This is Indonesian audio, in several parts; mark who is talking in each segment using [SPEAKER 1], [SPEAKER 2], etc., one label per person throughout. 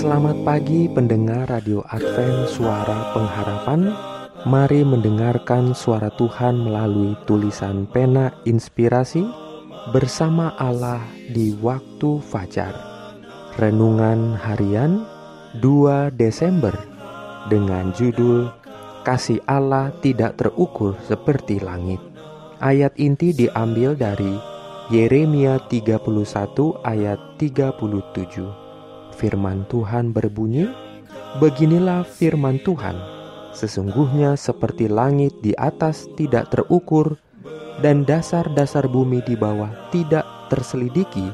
[SPEAKER 1] Selamat pagi pendengar Radio Advent Suara Pengharapan. Mari mendengarkan suara Tuhan melalui tulisan pena inspirasi Bersama Allah di waktu fajar. Renungan harian 2 Desember Dengan judul Kasih Allah tidak terukur seperti langit Ayat inti diambil dari Yeremia 31 ayat 37 firman Tuhan berbunyi, "Beginilah firman Tuhan: Sesungguhnya seperti langit di atas tidak terukur dan dasar-dasar bumi di bawah tidak terselidiki,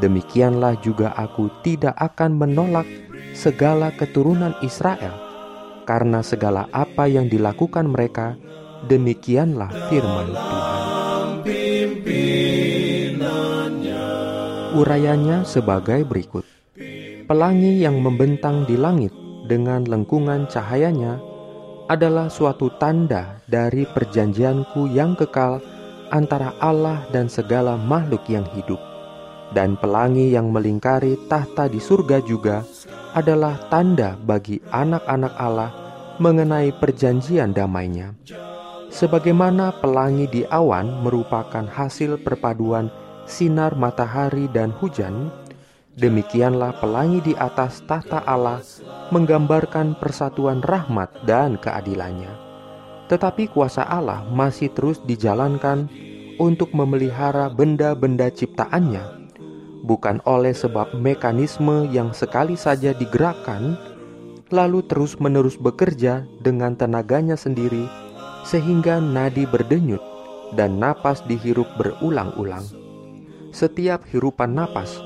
[SPEAKER 1] demikianlah juga aku tidak akan menolak segala keturunan Israel, karena segala apa yang dilakukan mereka, demikianlah firman Tuhan." Urayanya sebagai berikut. Pelangi yang membentang di langit dengan lengkungan cahayanya adalah suatu tanda dari perjanjianku yang kekal antara Allah dan segala makhluk yang hidup. Dan pelangi yang melingkari tahta di surga juga adalah tanda bagi anak-anak Allah mengenai perjanjian damainya. Sebagaimana pelangi di awan merupakan hasil perpaduan sinar matahari dan hujan, Demikianlah pelangi di atas tahta Allah menggambarkan persatuan rahmat dan keadilannya. Tetapi kuasa Allah masih terus dijalankan untuk memelihara benda-benda ciptaannya, bukan oleh sebab mekanisme yang sekali saja digerakkan, lalu terus-menerus bekerja dengan tenaganya sendiri, sehingga nadi berdenyut dan napas dihirup berulang-ulang. Setiap hirupan napas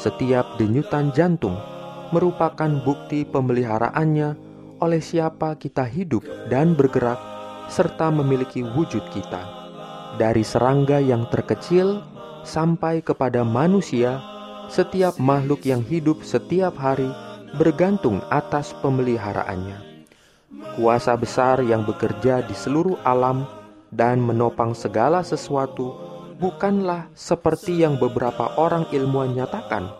[SPEAKER 1] setiap denyutan jantung merupakan bukti pemeliharaannya oleh siapa kita hidup dan bergerak serta memiliki wujud kita. Dari serangga yang terkecil sampai kepada manusia, setiap makhluk yang hidup setiap hari bergantung atas pemeliharaannya. Kuasa besar yang bekerja di seluruh alam dan menopang segala sesuatu bukanlah seperti yang beberapa orang ilmuwan nyatakan,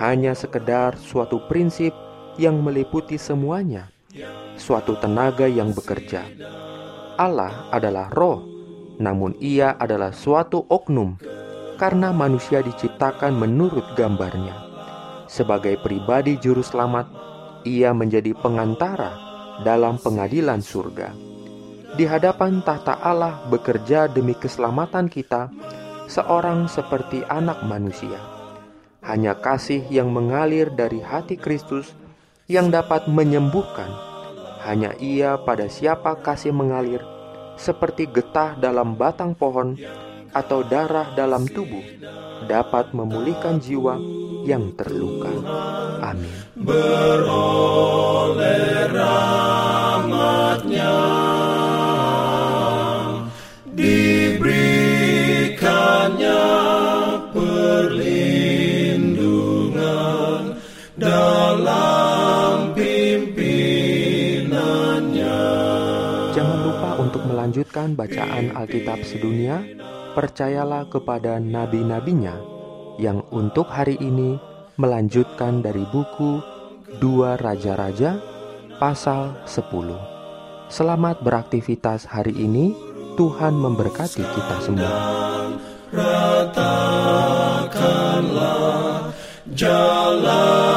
[SPEAKER 1] hanya sekedar suatu prinsip yang meliputi semuanya, suatu tenaga yang bekerja. Allah adalah roh, namun ia adalah suatu oknum, karena manusia diciptakan menurut gambarnya. Sebagai pribadi juru selamat, ia menjadi pengantara dalam pengadilan surga di hadapan tahta Allah bekerja demi keselamatan kita, seorang seperti anak manusia. Hanya kasih yang mengalir dari hati Kristus yang dapat menyembuhkan. Hanya Ia pada siapa kasih mengalir, seperti getah dalam batang pohon atau darah dalam tubuh, dapat memulihkan jiwa yang terluka. Amin. Untuk melanjutkan bacaan Alkitab sedunia. Percayalah kepada nabi-nabinya yang untuk hari ini melanjutkan dari buku Dua Raja-Raja pasal 10. Selamat beraktivitas hari ini. Tuhan memberkati kita semua.
[SPEAKER 2] Ratakanlah jalan